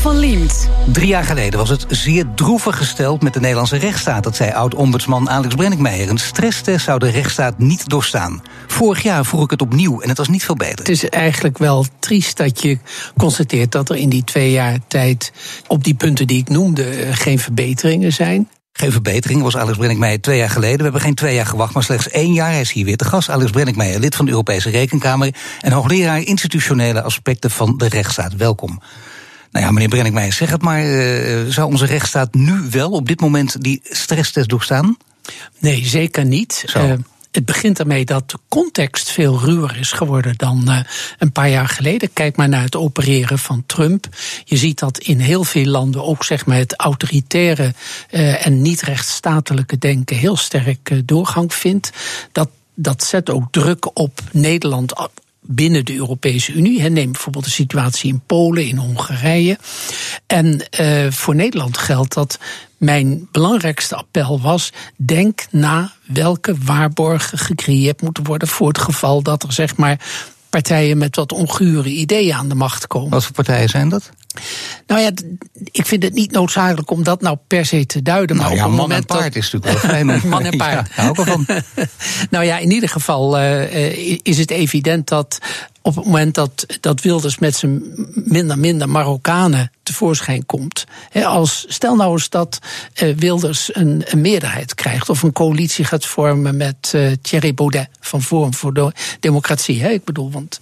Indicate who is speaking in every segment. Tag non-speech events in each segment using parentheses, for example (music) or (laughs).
Speaker 1: Van Liemt.
Speaker 2: Drie jaar geleden was het zeer droevig gesteld met de Nederlandse rechtsstaat. Dat zei oud-ombudsman Alex Brenninkmeijer. Een stresstest zou de rechtsstaat niet doorstaan. Vorig jaar vroeg ik het opnieuw en het was niet veel beter.
Speaker 3: Het is eigenlijk wel triest dat je constateert dat er in die twee jaar tijd op die punten die ik noemde eh, geen verbeteringen zijn.
Speaker 2: Geen verbetering was Alex Brenninkmeijer twee jaar geleden. We hebben geen twee jaar gewacht, maar slechts één jaar. Hij is hier weer te gast. Alex Brenninkmeijer, lid van de Europese Rekenkamer... en hoogleraar institutionele aspecten van de rechtsstaat. Welkom. Nou ja, meneer Brenninkmeijer, zeg het maar. Uh, zou onze rechtsstaat nu wel op dit moment die stresstest doorstaan?
Speaker 3: Nee, zeker niet. Uh, het begint ermee dat de context veel ruwer is geworden dan uh, een paar jaar geleden. Kijk maar naar het opereren van Trump. Je ziet dat in heel veel landen ook zeg maar, het autoritaire uh, en niet rechtsstatelijke denken heel sterk uh, doorgang vindt. Dat, dat zet ook druk op Nederland binnen de Europese Unie. Neem bijvoorbeeld de situatie in Polen, in Hongarije. En uh, voor Nederland geldt dat mijn belangrijkste appel was: denk na welke waarborgen gecreëerd moeten worden voor het geval dat er zeg maar partijen met wat ongure ideeën aan de macht komen.
Speaker 2: Wat voor partijen zijn dat?
Speaker 3: Nou ja, ik vind het niet noodzakelijk om dat nou per se te duiden.
Speaker 2: Nou
Speaker 3: maar
Speaker 2: ja,
Speaker 3: op
Speaker 2: man
Speaker 3: moment
Speaker 2: en paard
Speaker 3: dat...
Speaker 2: is natuurlijk wel fijn. (laughs)
Speaker 3: man en (laughs) paard.
Speaker 2: Ja, van. (laughs)
Speaker 3: nou ja, in ieder geval uh, is het evident dat op het moment dat, dat Wilders met zijn minder minder Marokkanen tevoorschijn komt. He, als, stel nou eens dat uh, Wilders een, een, meerderheid krijgt of een coalitie gaat vormen met uh, Thierry Baudet van Forum voor de Democratie. He, ik bedoel, want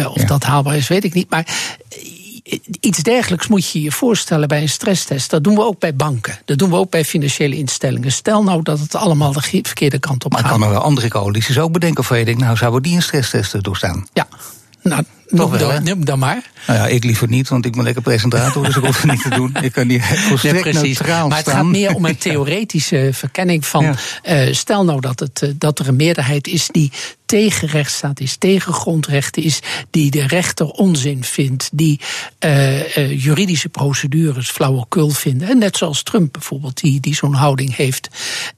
Speaker 3: uh, of ja. dat haalbaar is, weet ik niet. Maar iets dergelijks moet je je voorstellen bij een stresstest. Dat doen we ook bij banken. Dat doen we ook bij financiële instellingen. Stel nou dat het allemaal de verkeerde kant op
Speaker 2: maar
Speaker 3: gaat.
Speaker 2: Maar kan er wel andere coalities ook bedenken of je denkt, nou zouden die een stresstest doorstaan?
Speaker 3: Ja. Nou,
Speaker 2: Toch wel,
Speaker 3: dan, neem dan maar.
Speaker 2: Nou ja, ik liever niet, want ik ben lekker presentator, dus ik hoef het niet te doen. Ik kan niet volstrekt
Speaker 3: nee, precies.
Speaker 2: neutraal
Speaker 3: Maar het
Speaker 2: staan.
Speaker 3: gaat meer om een theoretische verkenning van... Ja. Uh, stel nou dat, het, uh, dat er een meerderheid is die tegen rechtsstaat is, tegen grondrechten is... die de rechter onzin vindt, die uh, juridische procedures flauwekul vinden. En net zoals Trump bijvoorbeeld, die, die zo'n houding heeft.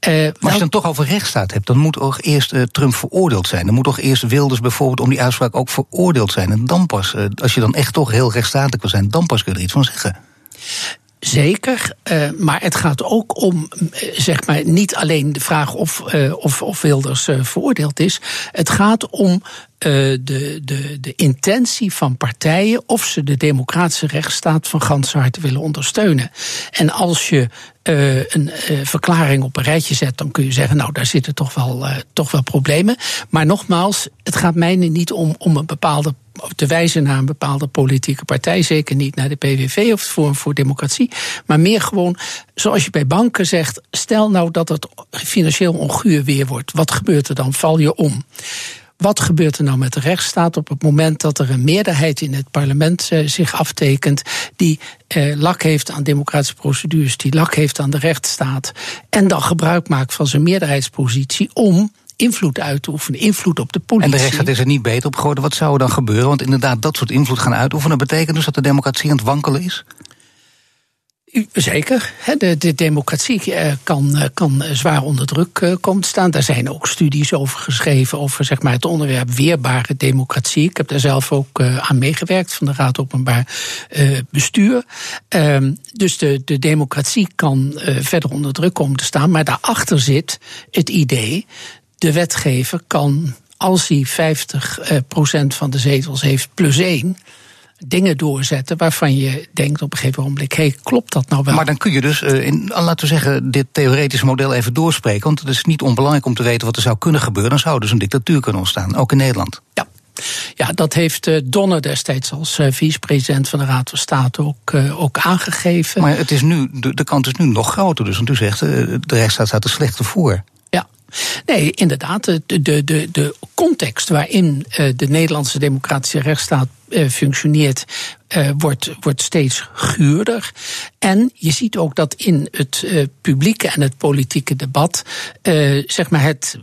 Speaker 2: maar als je het dan toch over rechtsstaat hebt, dan moet toch eerst Trump veroordeeld zijn. Dan moet toch eerst Wilders bijvoorbeeld om die uitspraak ook veroordeeld zijn. En dan pas, als je dan echt toch heel rechtsstatelijk wil zijn, dan pas kun je er iets van zeggen.
Speaker 3: Zeker, uh, maar het gaat ook om, zeg maar, niet alleen de vraag of, of, of Wilders veroordeeld is. Het gaat om de, de, de intentie van partijen of ze de democratische rechtsstaat van ganse harte willen ondersteunen. En als je een verklaring op een rijtje zet, dan kun je zeggen, nou, daar zitten toch wel, toch wel problemen. Maar nogmaals, het gaat mij niet om, om een bepaalde te wijzen naar een bepaalde politieke partij. Zeker niet naar de PVV of het Forum voor Democratie. Maar meer gewoon, zoals je bij banken zegt. Stel nou dat het financieel onguur weer wordt. Wat gebeurt er dan? Val je om? Wat gebeurt er nou met de rechtsstaat op het moment dat er een meerderheid in het parlement uh, zich aftekent die uh, lak heeft aan democratische procedures, die lak heeft aan de rechtsstaat en dan gebruik maakt van zijn meerderheidspositie om invloed uit te oefenen, invloed op de politie.
Speaker 2: En de rechtsstaat is er niet beter op geworden. Wat zou er dan gebeuren? Want inderdaad, dat soort invloed gaan uitoefenen betekent dus dat de democratie aan het wankelen is?
Speaker 3: Zeker. De, de democratie kan, kan zwaar onder druk komen te staan. Daar zijn ook studies over geschreven, over zeg maar, het onderwerp weerbare democratie. Ik heb daar zelf ook aan meegewerkt van de Raad Openbaar Bestuur. Dus de, de democratie kan verder onder druk komen te staan. Maar daarachter zit het idee, de wetgever kan, als hij 50% van de zetels heeft plus één dingen doorzetten waarvan je denkt op een gegeven moment: hé, hey, klopt dat nou wel?
Speaker 2: Maar dan kun je dus, uh, in, laten we zeggen, dit theoretische model even doorspreken. Want het is niet onbelangrijk om te weten wat er zou kunnen gebeuren. Dan zou dus een dictatuur kunnen ontstaan, ook in Nederland.
Speaker 3: Ja. Ja, dat heeft uh, Donner destijds als uh, vicepresident van de Raad van State ook, ook aangegeven.
Speaker 2: Maar het is nu, de, de kant is nu nog groter. Dus, want u zegt, de rechtsstaat staat er slechter voor.
Speaker 3: Nee, inderdaad. De, de, de, de context waarin uh, de Nederlandse democratische rechtsstaat uh, functioneert, uh, wordt, wordt steeds guurder. En je ziet ook dat in het publieke en het politieke debat, zeg maar, het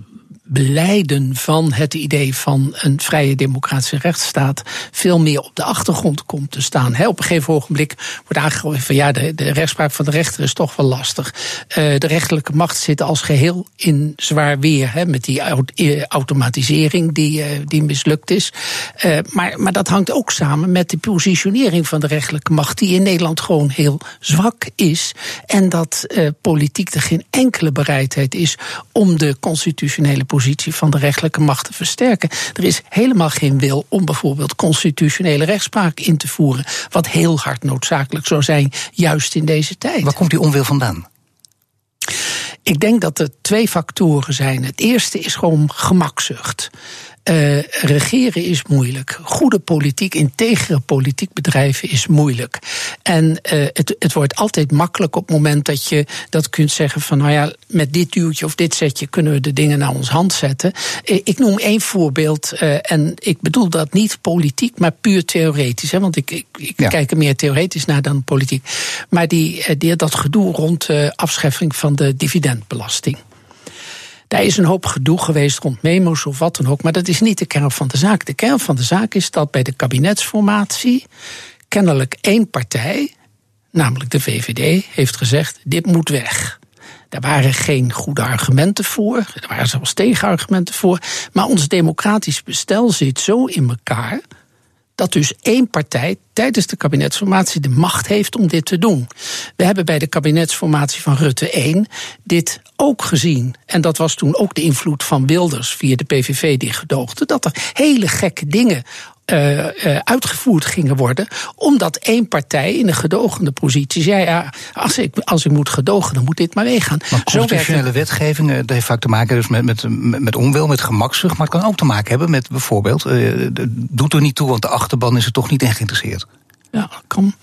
Speaker 3: beleiden van het idee van een vrije democratische rechtsstaat veel meer op de achtergrond komt te staan. op een gegeven ogenblik wordt aangegeven van ja, de, de rechtspraak van de rechter is toch wel lastig. Uh, de rechterlijke macht zit als geheel in zwaar weer he, met die eh, automatisering die, uh, die mislukt is. Maar, maar dat hangt ook samen met de positionering van de rechterlijke macht, die in Nederland gewoon heel zwak is. En dat politiek er geen enkele bereidheid is om de constitutionele positie van de rechterlijke macht te versterken. Er is helemaal geen wil om bijvoorbeeld constitutionele rechtspraak in te voeren. Wat heel hard noodzakelijk zou zijn, juist in deze tijd.
Speaker 2: Waar komt die onwil vandaan?
Speaker 3: Ik denk dat er twee factoren zijn. Het eerste is gewoon gemakzucht. Uh, regeren is moeilijk. Goede politiek, integere politiek bedrijven is moeilijk. En uh, het, het wordt altijd makkelijk op het moment dat je dat kunt zeggen van nou ja, met dit duwtje of dit setje kunnen we de dingen naar ons hand zetten. Uh, ik noem één voorbeeld en ik bedoel dat niet politiek, maar puur theoretisch. Hè, want ik, ik, ik ja. kijk er meer theoretisch naar dan politiek. Maar die, die, dat gedoe rond afscheffing van de dividendbelasting. Daar is een hoop gedoe geweest rond memo's of wat dan ook. Maar dat is niet de kern van de zaak. De kern van de zaak is dat bij de kabinetsformatie kennelijk één partij, namelijk de VVD, heeft gezegd: dit moet weg. Daar waren geen goede argumenten voor. Er waren zelfs tegenargumenten voor. Maar ons democratisch bestel zit zo in elkaar dat dus één partij tijdens de kabinetsformatie de macht heeft om dit te doen. We hebben bij de kabinetsformatie van Rutte 1 dit ook gezien. En dat was toen ook de invloed van Wilders via de PVV die gedoogde. Dat er hele gekke dingen uh, uh, uitgevoerd gingen worden. Omdat één partij in een gedogende positie zei: ja, als ik, als ik moet gedogen, dan moet dit maar meegaan.
Speaker 2: Maar constitutionele wetgeving dat heeft vaak te maken dus met, met, met onwil, met gemakzucht. Maar het kan ook te maken hebben met bijvoorbeeld: uh, doet er niet toe, want de achterban is er toch niet in geïnteresseerd.
Speaker 3: Ja, kan.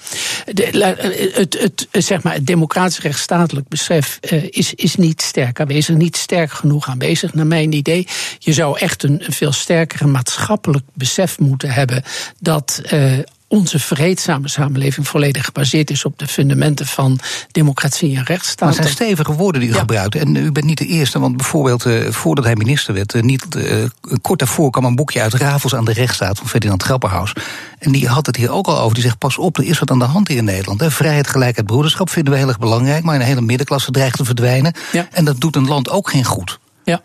Speaker 3: De, het, het, zeg maar, het democratisch rechtsstatelijk besef uh, is, is niet sterk aanwezig, niet sterk genoeg aanwezig, naar mijn idee. Je zou echt een, veel sterkere maatschappelijk besef moeten hebben dat uh, onze vreedzame samenleving volledig gebaseerd is op de fundamenten van democratie en rechtsstaat. Maar
Speaker 2: het zijn stevige woorden die u ja. gebruikt. En u bent niet de eerste, want bijvoorbeeld uh, voordat hij minister werd, uh, niet, uh, kort daarvoor kwam een boekje uit Ravels aan de rechtsstaat van Ferdinand Grapperhaus. En die had het hier ook al over. Die zegt: pas op, er is wat aan de hand hier in Nederland. Hè. Vrijheid, gelijkheid, broederschap vinden we heel erg belangrijk, maar een hele middenklasse dreigt te verdwijnen. Ja. En dat doet een land ook geen goed.
Speaker 3: Ja,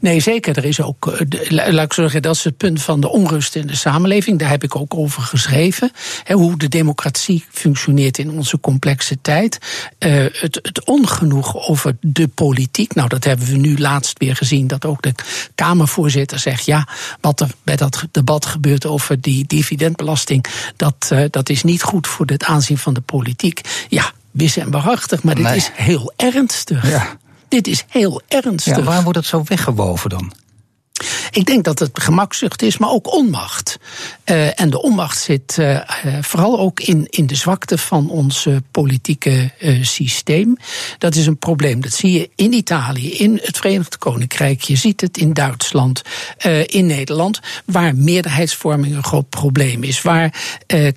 Speaker 3: nee, zeker. Er is ook, eh, laat ik zeggen, dat is het punt van de onrust in de samenleving. Daar heb ik ook over geschreven. hoe de democratie functioneert in onze complexe tijd. Uh, het, het ongenoeg over de politiek. Nou, dat hebben we nu laatst weer gezien. Dat ook de Kamervoorzitter zegt: ja, wat er bij dat debat gebeurt over die dividendbelasting. dat, uh, dat is niet goed voor het aanzien van de politiek. Ja, wis en waarachtig, maar dit is heel ernstig. Ja. Dit is heel ernstig.
Speaker 2: Waar wordt het zo weggewoven dan?
Speaker 3: Ik denk dat het gemakzucht is, maar ook onmacht. Uh, en de onmacht zit uh, vooral ook in, in de zwakte van ons politieke systeem. Dat is een probleem. Dat zie je in Italië, in het Verenigd Koninkrijk. Je ziet het in Duitsland, in Nederland, waar meerderheidsvorming een groot probleem is. Waar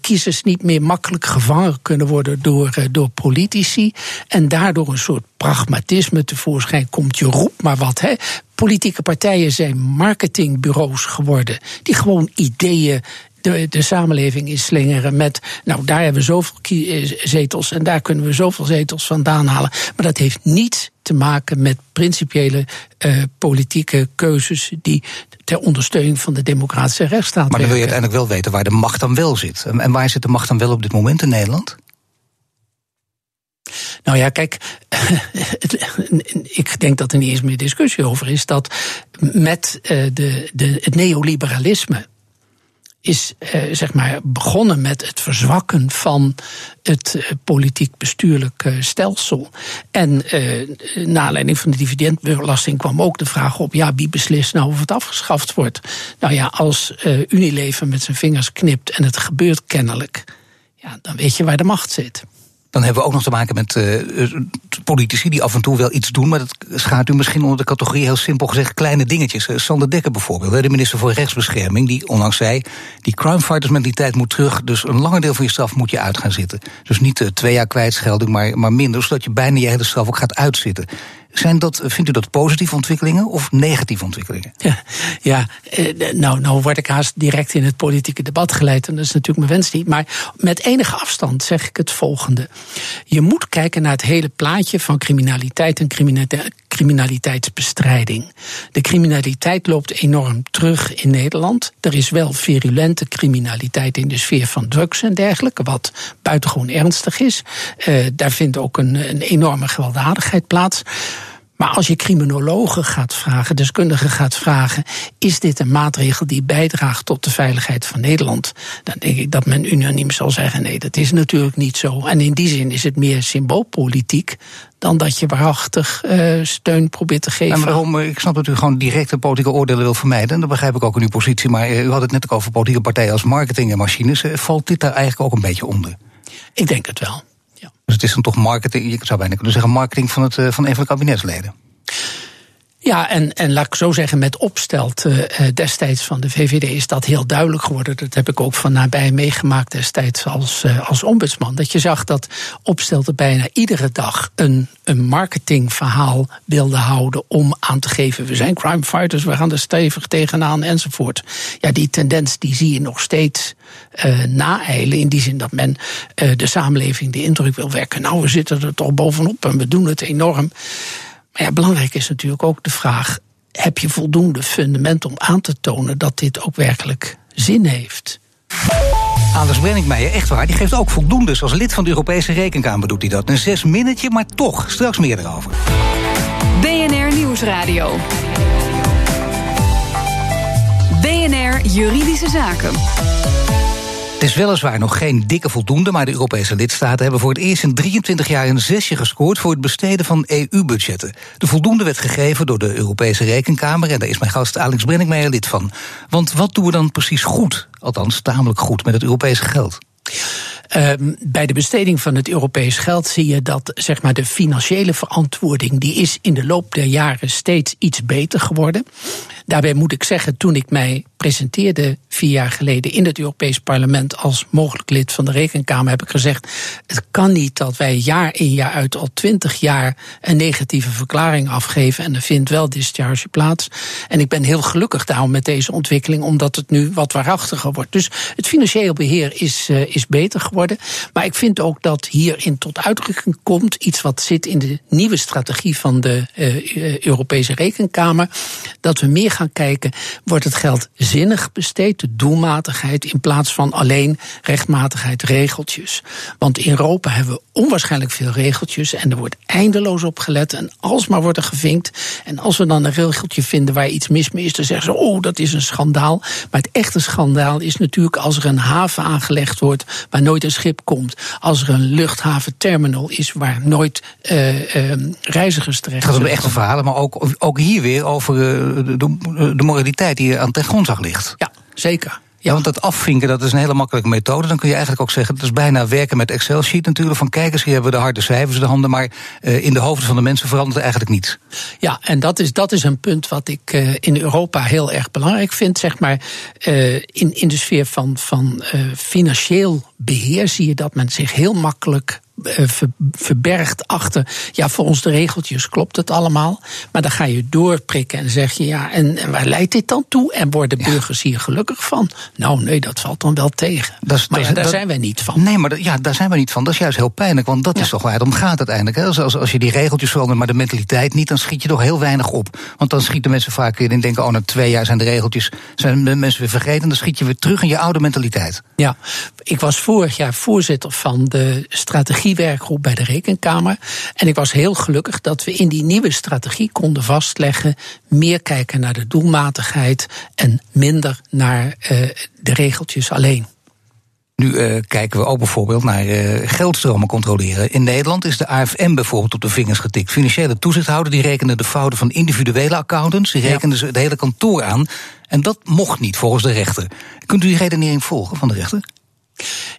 Speaker 3: kiezers niet meer makkelijk gevangen kunnen worden door, door politici. En daardoor een soort pragmatisme tevoorschijn komt. Je roept maar wat. Hè. Politieke partijen zijn marketingbureaus geworden. Die gewoon ideeën de, de samenleving inslingeren met. Nou, daar hebben we zoveel zetels en daar kunnen we zoveel zetels vandaan halen. Maar dat heeft niets te maken met principiële uh, politieke keuzes die ter ondersteuning van de democratische rechtsstaat.
Speaker 2: Maar dan wil je uiteindelijk wel weten waar de macht dan wel zit. En waar zit de macht dan wel op dit moment in Nederland?
Speaker 3: Nou ja, kijk, (laughs) ik denk dat er niet eens meer discussie over is dat met eh, de, de, het neoliberalisme is eh, zeg maar begonnen met het verzwakken van het eh, politiek-bestuurlijk eh, stelsel. En na aanleiding van de dividendbelasting kwam ook de vraag op: ja, wie beslist nou of het afgeschaft wordt? Nou ja, als Unilever met zijn vingers knipt en het gebeurt kennelijk, ja, dan weet je waar de macht zit.
Speaker 2: Dan hebben we ook nog te maken met uh, politici die af en toe wel iets doen. Maar dat schaart u misschien onder de categorie, heel simpel gezegd, kleine dingetjes. Uh, Sander Dekker bijvoorbeeld, de minister voor Rechtsbescherming, die onlangs zei: die crimefighters mentaliteit moet terug. Dus een langer deel van je straf moet je uit gaan zitten. Dus niet twee jaar kwijtschelding, maar, maar minder. Zodat je bijna je hele straf ook gaat uitzitten. Zijn dat, vindt u dat positieve ontwikkelingen of negatieve ontwikkelingen?
Speaker 3: Ja, ja eh, nou, nou word ik haast direct in het politieke debat geleid. En dat is natuurlijk mijn wens niet. Maar met enige afstand zeg ik het volgende. Je moet kijken naar het hele plaatje van criminaliteit en criminaliteitsbestrijding. De criminaliteit loopt enorm terug in Nederland. Er is wel virulente criminaliteit in de sfeer van drugs en dergelijke, wat buitengewoon ernstig is. Uh, daar vindt ook een, een enorme gewelddadigheid plaats. Maar als je criminologen gaat vragen, deskundigen gaat vragen, is dit een maatregel die bijdraagt tot de veiligheid van Nederland? Dan denk ik dat men unaniem zal zeggen: nee, dat is natuurlijk niet zo. En in die zin is het meer symboolpolitiek dan dat je waarachtig uh, steun probeert te geven.
Speaker 2: En waarom, ik snap dat u gewoon directe politieke oordelen wil vermijden. En dat begrijp ik ook in uw positie. Maar u had het net ook over politieke partijen als marketingmachines. Valt dit daar eigenlijk ook een beetje onder?
Speaker 3: Ik denk het wel.
Speaker 2: Dus het is dan toch marketing, je zou bijna kunnen zeggen marketing van, het, eh, van een van de kabinetsleden.
Speaker 3: Ja, en, en laat ik zo zeggen, met opstelt uh, destijds van de VVD is dat heel duidelijk geworden. Dat heb ik ook van nabij meegemaakt destijds als, uh, als ombudsman. Dat je zag dat opstelte bijna iedere dag een, een marketingverhaal wilde houden om aan te geven: we zijn crime fighters, we gaan er stevig tegenaan enzovoort. Ja, die tendens die zie je nog steeds uh, naeilen. In die zin dat men de samenleving de indruk wil wekken. Nou, we zitten er toch bovenop en we doen het enorm. Maar ja, belangrijk is natuurlijk ook de vraag: heb je voldoende fundament om aan te tonen dat dit ook werkelijk zin heeft?
Speaker 2: Anders Brenningmeijer, echt waar, die geeft ook voldoende. Als lid van de Europese Rekenkamer doet hij dat. Een zes minnetje, maar toch. Straks meer erover.
Speaker 1: BNR Nieuwsradio. BNR Juridische Zaken.
Speaker 2: Het is weliswaar nog geen dikke voldoende, maar de Europese lidstaten hebben voor het eerst in 23 jaar een zesje gescoord voor het besteden van EU-budgetten. De voldoende werd gegeven door de Europese Rekenkamer en daar is mijn gast Alex Brenningmeijer lid van. Want wat doen we dan precies goed, althans tamelijk goed, met het Europese geld?
Speaker 3: Uh, bij de besteding van het Europees geld zie je dat zeg maar, de financiële verantwoording die is in de loop der jaren steeds iets beter geworden. Daarbij moet ik zeggen, toen ik mij presenteerde vier jaar geleden in het Europees Parlement als mogelijk lid van de Rekenkamer, heb ik gezegd: het kan niet dat wij jaar in jaar uit al twintig jaar een negatieve verklaring afgeven en er vindt wel discharge plaats. En ik ben heel gelukkig daarom met deze ontwikkeling, omdat het nu wat waarachtiger wordt. Dus het financieel beheer is, uh, is beter geworden. Maar ik vind ook dat hierin tot uitdrukking komt iets wat zit in de nieuwe strategie van de uh, Europese Rekenkamer. Dat we meer gaan kijken, wordt het geld zinnig besteed, de doelmatigheid, in plaats van alleen rechtmatigheid, regeltjes. Want in Europa hebben we onwaarschijnlijk veel regeltjes en er wordt eindeloos op gelet en alsmaar wordt er gevinkt. En als we dan een regeltje vinden waar iets mis mee is, dan zeggen ze: oh, dat is een schandaal. Maar het echte schandaal is natuurlijk als er een haven aangelegd wordt waar nooit een schip komt. Als er een luchthaventerminal is waar nooit uh, uh, reizigers terecht
Speaker 2: Het gaat om de echte verhalen, maar ook, ook hier weer over uh, de, de moraliteit die aan ten grondslag ligt.
Speaker 3: Ja, zeker.
Speaker 2: Ja, want dat afvinken, dat is een hele makkelijke methode. Dan kun je eigenlijk ook zeggen, dat is bijna werken met Excel-sheet natuurlijk. Van kijkers, hier hebben we de harde cijfers in de handen. Maar uh, in de hoofden van de mensen verandert eigenlijk niets.
Speaker 3: Ja, en dat is, dat is een punt wat ik uh, in Europa heel erg belangrijk vind. Zeg maar, uh, in, in de sfeer van, van financieel beheer zie je dat men zich heel makkelijk verbergt achter. Ja, volgens de regeltjes klopt het allemaal. Maar dan ga je doorprikken en zeg je ja, en, en waar leidt dit dan toe? En worden burgers hier gelukkig van? Nou, nee, dat valt dan wel tegen. Maar ja, daar dat, zijn wij niet van.
Speaker 2: Nee, maar ja, daar zijn wij niet van. Dat is juist heel pijnlijk, want dat ja. is toch waar het om gaat uiteindelijk. Hè? Als, als je die regeltjes verandert, maar de mentaliteit niet, dan schiet je toch heel weinig op. Want dan schieten mensen vaak weer in denken: oh, na twee jaar zijn de regeltjes, zijn de mensen weer vergeten. En dan schiet je weer terug in je oude mentaliteit.
Speaker 3: Ja, ik was vorig jaar voorzitter van de strategiewerkgroep bij de Rekenkamer. En ik was heel gelukkig dat we in die nieuwe strategie konden vastleggen: meer kijken naar de doelmatigheid en minder naar uh, de regeltjes alleen.
Speaker 2: Nu uh, kijken we ook bijvoorbeeld naar uh, geldstromen controleren. In Nederland is de AFM bijvoorbeeld op de vingers getikt. Financiële toezichthouder die rekende de fouten van individuele accountants. Die rekenden ja. het hele kantoor aan. En dat mocht niet volgens de rechter. Kunt u die redenering volgen van de rechter?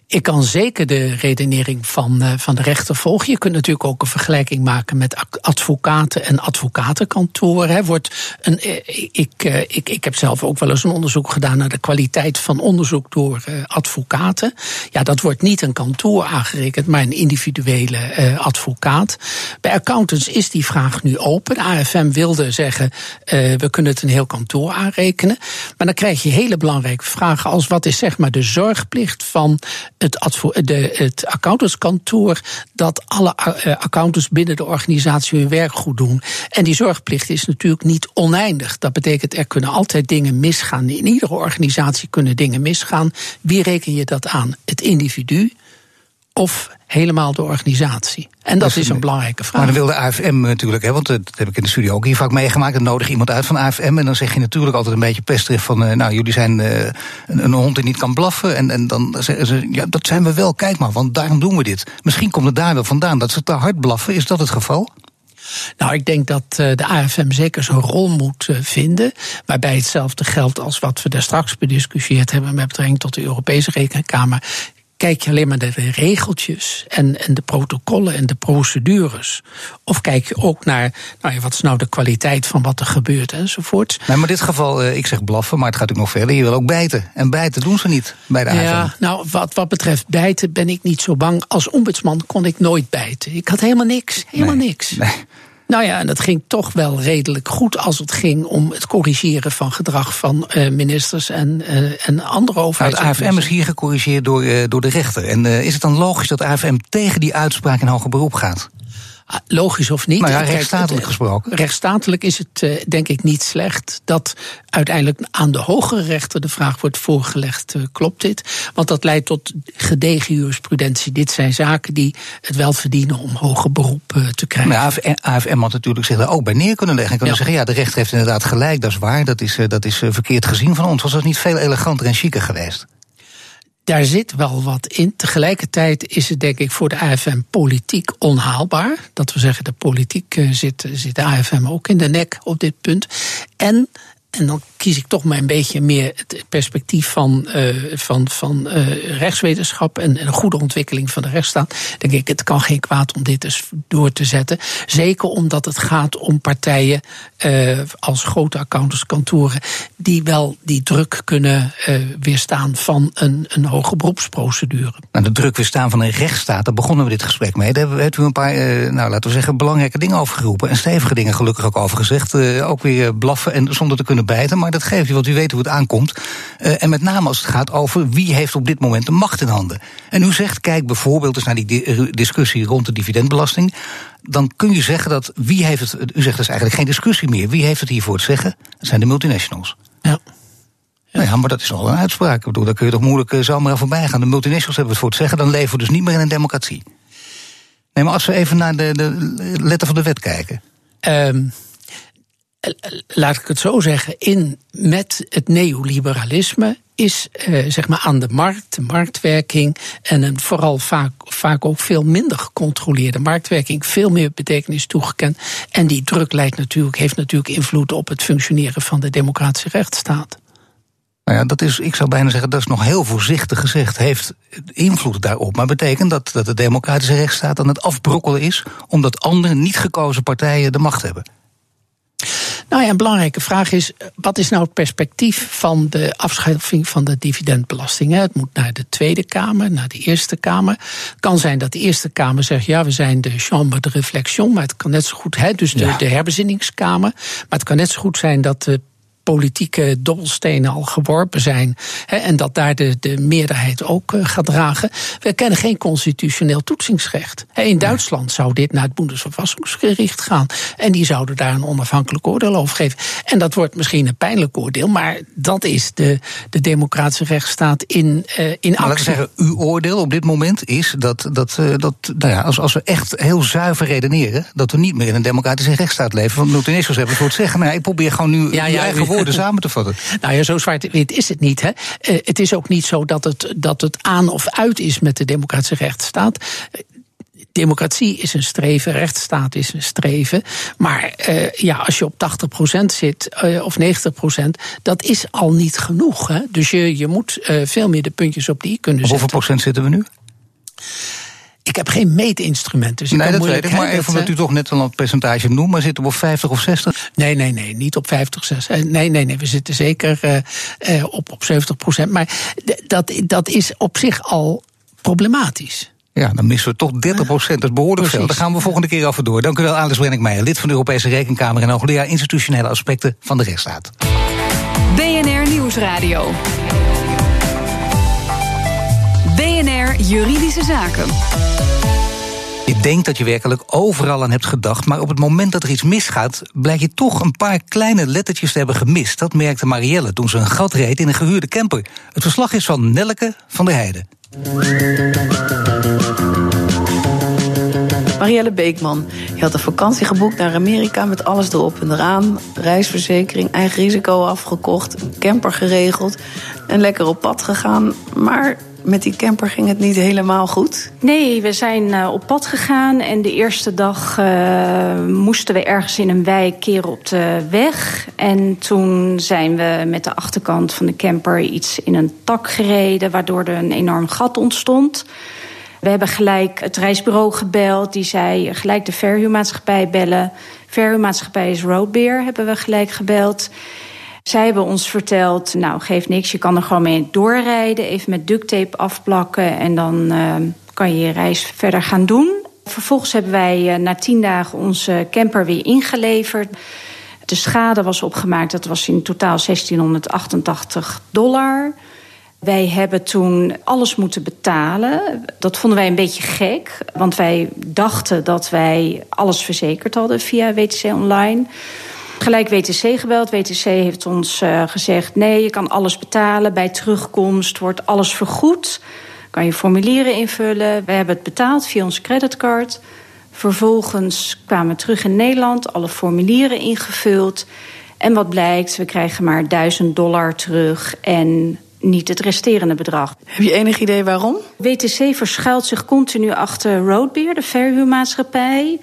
Speaker 3: Ik kan zeker de redenering van, uh, van de rechter volgen. Je kunt natuurlijk ook een vergelijking maken met advocaten en advocatenkantoren. Hè. Wordt een, eh, ik, uh, ik, ik heb zelf ook wel eens een onderzoek gedaan naar de kwaliteit van onderzoek door advocaten. Ja, dat wordt niet een kantoor aangerekend, maar een individuele advocaat. Bij accountants is die vraag nu open. De AFM wilde zeggen, we kunnen het een heel kantoor aanrekenen. Maar dan krijg je hele belangrijke vragen als wat is zeg maar de zorgplicht van het, de, het accountantskantoor dat alle eh, accountants binnen de organisatie hun werk goed doen. En die zorgplicht is natuurlijk niet oneindig. Dat betekent er kunnen altijd dingen misgaan. In iedere organisatie kunnen dingen misgaan. Wie reken je dat aan? Het individu of helemaal de organisatie? En dat, is een belangrijke vraag.
Speaker 2: Maar dan wil de AFM natuurlijk, hè, want dat heb ik in de studio ook hier vaak meegemaakt. Dan nodig iemand uit van AFM en dan zeg je natuurlijk altijd een beetje pesterig van... Uh, nou, jullie zijn uh, een, een, hond die niet kan blaffen. En, en dan zeggen ze, ja, dat zijn we wel, kijk maar, want daarom doen we dit. Misschien komt het daar wel vandaan dat ze te hard blaffen. Is dat het geval?
Speaker 3: Nou, ik denk dat eh, de AFM zeker zijn rol moet vinden. Waarbij hetzelfde geldt als wat we daar straks bediscussieerd hebben met betrekking tot de Europese Rekenkamer kijk je alleen maar naar de regeltjes en, en de protocollen en de procedures? Of kijk je ook naar nou ja, wat is nou de kwaliteit van wat er gebeurt enzovoort?
Speaker 2: Nee, maar in dit geval, uh, ik zeg blaffen, maar het gaat ook nog verder. Je wil ook bijten. En bijten doen ze niet bij de AFM. Ja,
Speaker 3: nou, wat, wat betreft bijten ben ik niet zo bang. Als ombudsman kon ik nooit bijten. Ik had helemaal niks. Helemaal niks. Nee. Nou ja, en dat ging toch wel redelijk goed als het ging om het corrigeren van gedrag van uh, ministers en, uh, en andere overheden.
Speaker 2: Nou, het AFM is hier gecorrigeerd door, uh, door de rechter. En is het dan logisch dat AFM tegen die uitspraak in hoger beroep gaat?
Speaker 3: Logisch of niet.
Speaker 2: Maar ja, rechtsstatelijk gesproken.
Speaker 3: Rechtsstatelijk is het uh, denk ik niet slecht dat uiteindelijk aan de hogere rechter de vraag wordt voorgelegd: uh, klopt dit? Want dat leidt tot gedegen jurisprudentie. Dit zijn zaken die het wel verdienen om hoger beroep uh, te krijgen.
Speaker 2: Maar AFM had natuurlijk zich daar ook bij neer kunnen leggen. En kunnen ja. zeggen: ja, de rechter heeft inderdaad gelijk, dat is waar, dat is, dat is verkeerd gezien van ons. Was dat niet veel eleganter en chiquer geweest?
Speaker 3: Daar zit wel wat in. Tegelijkertijd is het denk ik voor de AFM politiek onhaalbaar. Dat we zeggen, de politiek eh, zit, zit de AFM ook in de nek op dit punt. En en dan kies ik toch maar een beetje meer het perspectief van, uh, van, van uh, rechtswetenschap en een goede ontwikkeling van de rechtsstaat. Denk ik, het kan geen kwaad om dit eens door te zetten. Zeker omdat het gaat om partijen uh, als grote accountantskantoren die wel die druk kunnen weerstaan van een, een hoge beroepsprocedure.
Speaker 2: Nou, de druk weerstaan van een rechtsstaat, daar begonnen we dit gesprek mee. Daar hebben we een paar, nou laten we zeggen, belangrijke dingen over geroepen. En stevige dingen gelukkig ook over gezegd. ook weer blaffen en zonder te kunnen bijten. Maar dat geeft je, want u weet hoe het aankomt. Uh, en met name als het gaat over wie heeft op dit moment de macht in handen. En u zegt, kijk bijvoorbeeld eens naar die eh, discussie rond de dividendbelasting. Dan kun je zeggen dat wie heeft het. U zegt dus eigenlijk geen discussie meer. Wie heeft het hiervoor te zeggen? Dat zijn de multinationals.
Speaker 3: Ja.
Speaker 2: Nou ja, maar dat is wel een uitspraak. Ik bedoel, daar kun je toch moeilijk uh, zomaar voorbij gaan. De multinationals hebben het voor te zeggen, dan leven we dus niet meer in een democratie. Nee, maar als we even naar de, de letter van de wet kijken.
Speaker 3: Um, laat ik het zo zeggen, in met het neoliberalisme is eh, zeg maar aan de markt, de marktwerking en een vooral vaak, vaak ook veel minder gecontroleerde marktwerking veel meer betekenis toegekend. En die druk leidt natuurlijk, heeft natuurlijk invloed op het functioneren van de democratische rechtsstaat.
Speaker 2: Nou ja, dat is, ik zou bijna zeggen, dat is nog heel voorzichtig gezegd, heeft invloed daarop. Maar betekent dat, dat de democratische rechtsstaat aan het afbrokkelen is, omdat andere niet gekozen partijen de macht hebben.
Speaker 3: Nou ja, een belangrijke vraag is: wat is nou het perspectief van de afschaffing van de dividendbelasting? Het moet naar de Tweede Kamer, naar de Eerste Kamer. Het kan zijn dat de Eerste Kamer zegt: ja, we zijn de chambre de réflexion, maar het kan net zo goed, hè, dus de, de herbezinningskamer. Maar het kan net zo goed zijn dat de politieke dobbelstenen al geworpen zijn. Hè, en dat daar de, de meerderheid ook uh, gaat dragen. We kennen geen constitutioneel toetsingsrecht. Hè, in Duitsland zou dit naar het Bundesverfassungsgericht gaan. En die zouden daar een onafhankelijk oordeel over geven. En dat wordt misschien een pijnlijk oordeel, maar dat is de, de democratische rechtsstaat in, uh, in actie.
Speaker 2: Laat zeggen, uw oordeel op dit moment is dat, dat, uh, dat nou ja, als, als we echt heel zuiver redeneren, dat we niet meer in een democratische rechtsstaat leven. Want multinationals hebben het voor het zeggen. Nou, ik probeer gewoon nu ja, ja, eigen woorden (laughs) samen te vatten.
Speaker 3: Nou ja, zo zwart-wit is het niet. Hè. het is ook niet zo dat het, dat het aan of uit is met de democratische rechtsstaat democratie is een streven, rechtsstaat is een streven. Maar uh, ja, als je op 80% zit uh, of 90%, dat is al niet genoeg. Hè? Dus je, je moet uh, veel meer de puntjes op die kunnen zetten.
Speaker 2: Hoeveel procent zitten we nu?
Speaker 3: Ik heb geen meetinstrument. Dus ik
Speaker 2: nee, dat weet ik. Maar even omdat u toch net al een percentage noemt. Maar zitten we op 50 of 60?
Speaker 3: Nee, nee, nee. Niet op 50, 60. Nee, nee, nee. We zitten zeker uh, uh, op, op 70 procent. Maar dat, dat is op zich al problematisch.
Speaker 2: Ja, dan missen we toch 30 procent. Dat is behoorlijk veel. Daar gaan we volgende keer over door. Dank u wel, Alice Brenninkmeijer, lid van de Europese Rekenkamer en hoogleraar institutionele aspecten van de rechtsstaat.
Speaker 1: BNR Nieuwsradio. Juridische Zaken.
Speaker 2: Je denkt dat je werkelijk overal aan hebt gedacht, maar op het moment dat er iets misgaat, blijkt je toch een paar kleine lettertjes te hebben gemist. Dat merkte Marielle toen ze een gat reed in een gehuurde camper. Het verslag is van Nelleke van der Heijden.
Speaker 4: Marielle Beekman. Je had een vakantie geboekt naar Amerika met alles erop en eraan. Reisverzekering, eigen risico afgekocht, een camper geregeld en lekker op pad gegaan. Maar met die camper ging het niet helemaal goed?
Speaker 5: Nee, we zijn uh, op pad gegaan en de eerste dag uh, moesten we ergens in een wijk keren op de weg. En toen zijn we met de achterkant van de camper iets in een tak gereden, waardoor er een enorm gat ontstond. We hebben gelijk het reisbureau gebeld. Die zei gelijk de verhuurmaatschappij bellen. Verhuurmaatschappij is Roadbeer, hebben we gelijk gebeld. Zij hebben ons verteld, nou geeft niks, je kan er gewoon mee doorrijden. Even met duct tape afplakken en dan uh, kan je je reis verder gaan doen. Vervolgens hebben wij uh, na tien dagen onze camper weer ingeleverd. De schade was opgemaakt, dat was in totaal 1688 dollar. Wij hebben toen alles moeten betalen. Dat vonden wij een beetje gek, want wij dachten dat wij alles verzekerd hadden via WTC Online. Gelijk WTC gebeld. WTC heeft ons uh, gezegd: nee, je kan alles betalen. Bij terugkomst wordt alles vergoed. Kan je formulieren invullen. We hebben het betaald via onze creditcard. Vervolgens kwamen we terug in Nederland, alle formulieren ingevuld. En wat blijkt, we krijgen maar 1000 dollar terug en niet het resterende bedrag.
Speaker 4: Heb je enig idee waarom?
Speaker 5: WTC verschuilt zich continu achter Roadbeer, de verhuurmaatschappij.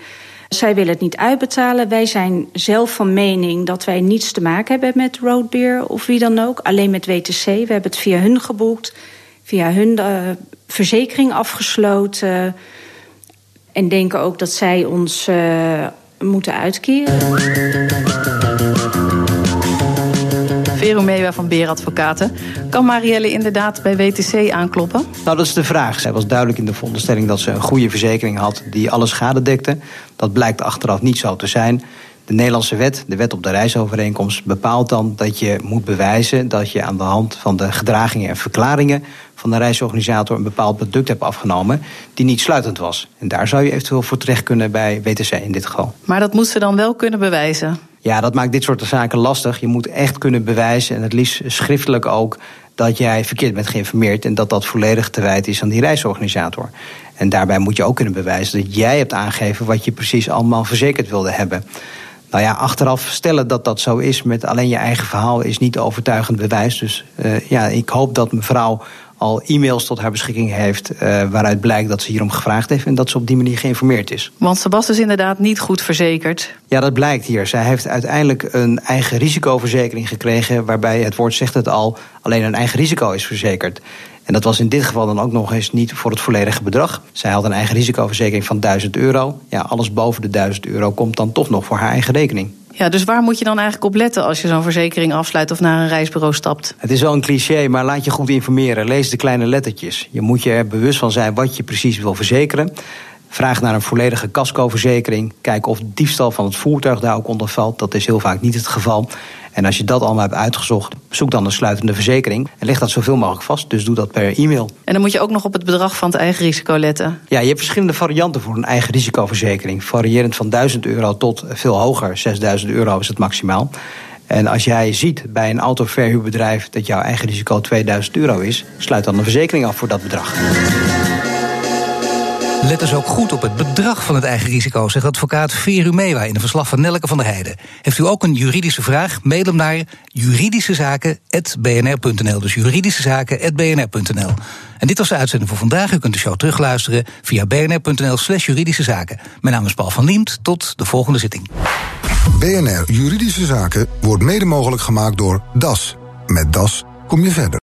Speaker 5: Zij willen het niet uitbetalen. Wij zijn zelf van mening dat wij niets te maken hebben met Roadbeer of wie dan ook. Alleen met WTC. We hebben het via hun geboekt, via hun uh, verzekering afgesloten. En denken ook dat zij ons uh, moeten uitkeren.
Speaker 4: Vero Mewa van Beer Advocaten. Kan Marielle inderdaad bij WTC aankloppen?
Speaker 6: Nou, dat is de vraag. Zij was duidelijk in de veronderstelling dat ze een goede verzekering had die alle schade dekte. Dat blijkt achteraf niet zo te zijn. De Nederlandse wet, de wet op de reisovereenkomst, bepaalt dan dat je moet bewijzen dat je aan de hand van de gedragingen en verklaringen van de reisorganisator een bepaald product hebt afgenomen die niet sluitend was. En daar zou je eventueel voor terecht kunnen bij WTC in dit geval.
Speaker 4: Maar dat moest ze dan wel kunnen bewijzen?
Speaker 6: Ja, dat maakt dit soort zaken lastig. Je moet echt kunnen bewijzen, en het liefst schriftelijk ook, dat jij verkeerd bent geïnformeerd en dat dat volledig te wijten is aan die reisorganisator. En daarbij moet je ook kunnen bewijzen dat jij hebt aangegeven wat je precies allemaal verzekerd wilde hebben. Nou ja, achteraf stellen dat dat zo is met alleen je eigen verhaal is niet overtuigend bewijs. Dus uh, ja, ik hoop dat mevrouw al e-mails tot haar beschikking heeft... Uh, waaruit blijkt dat ze hierom gevraagd heeft... en dat ze op die manier geïnformeerd is.
Speaker 4: Want Sebas is inderdaad niet goed verzekerd.
Speaker 6: Ja, dat blijkt hier. Zij heeft uiteindelijk een eigen risicoverzekering gekregen... waarbij, het woord zegt het al, alleen een eigen risico is verzekerd. En dat was in dit geval dan ook nog eens niet voor het volledige bedrag. Zij had een eigen risicoverzekering van 1000 euro. Ja, alles boven de 1000 euro komt dan toch nog voor haar eigen rekening.
Speaker 4: Ja, dus waar moet je dan eigenlijk op letten als je zo'n verzekering afsluit of naar een reisbureau stapt?
Speaker 6: Het is wel een cliché, maar laat je goed informeren. Lees de kleine lettertjes. Je moet je er bewust van zijn wat je precies wil verzekeren. Vraag naar een volledige cascoverzekering. Kijk of diefstal van het voertuig daar ook onder valt. Dat is heel vaak niet het geval. En als je dat allemaal hebt uitgezocht, zoek dan een sluitende verzekering. En leg dat zoveel mogelijk vast. Dus doe dat per e-mail.
Speaker 4: En dan moet je ook nog op het bedrag van het eigen risico letten.
Speaker 6: Ja, je hebt verschillende varianten voor een eigen risicoverzekering. Variërend van 1000 euro tot veel hoger. 6000 euro is het maximaal. En als jij ziet bij een autoverhuurbedrijf dat jouw eigen risico 2000 euro is, sluit dan een verzekering af voor dat bedrag.
Speaker 2: Let dus ook goed op het bedrag van het eigen risico, zegt advocaat Veru Mewa in een verslag van Nelke van der Heijden. Heeft u ook een juridische vraag? Mail hem naar juridischezaken.bnr.nl. Dus juridischezaken.bnr.nl. En dit was de uitzending voor vandaag. U kunt de show terugluisteren via bnr.nl slash juridische zaken. Mijn naam is Paul van Liemt. Tot de volgende zitting.
Speaker 7: BNR Juridische Zaken wordt mede mogelijk gemaakt door DAS. Met DAS kom je verder.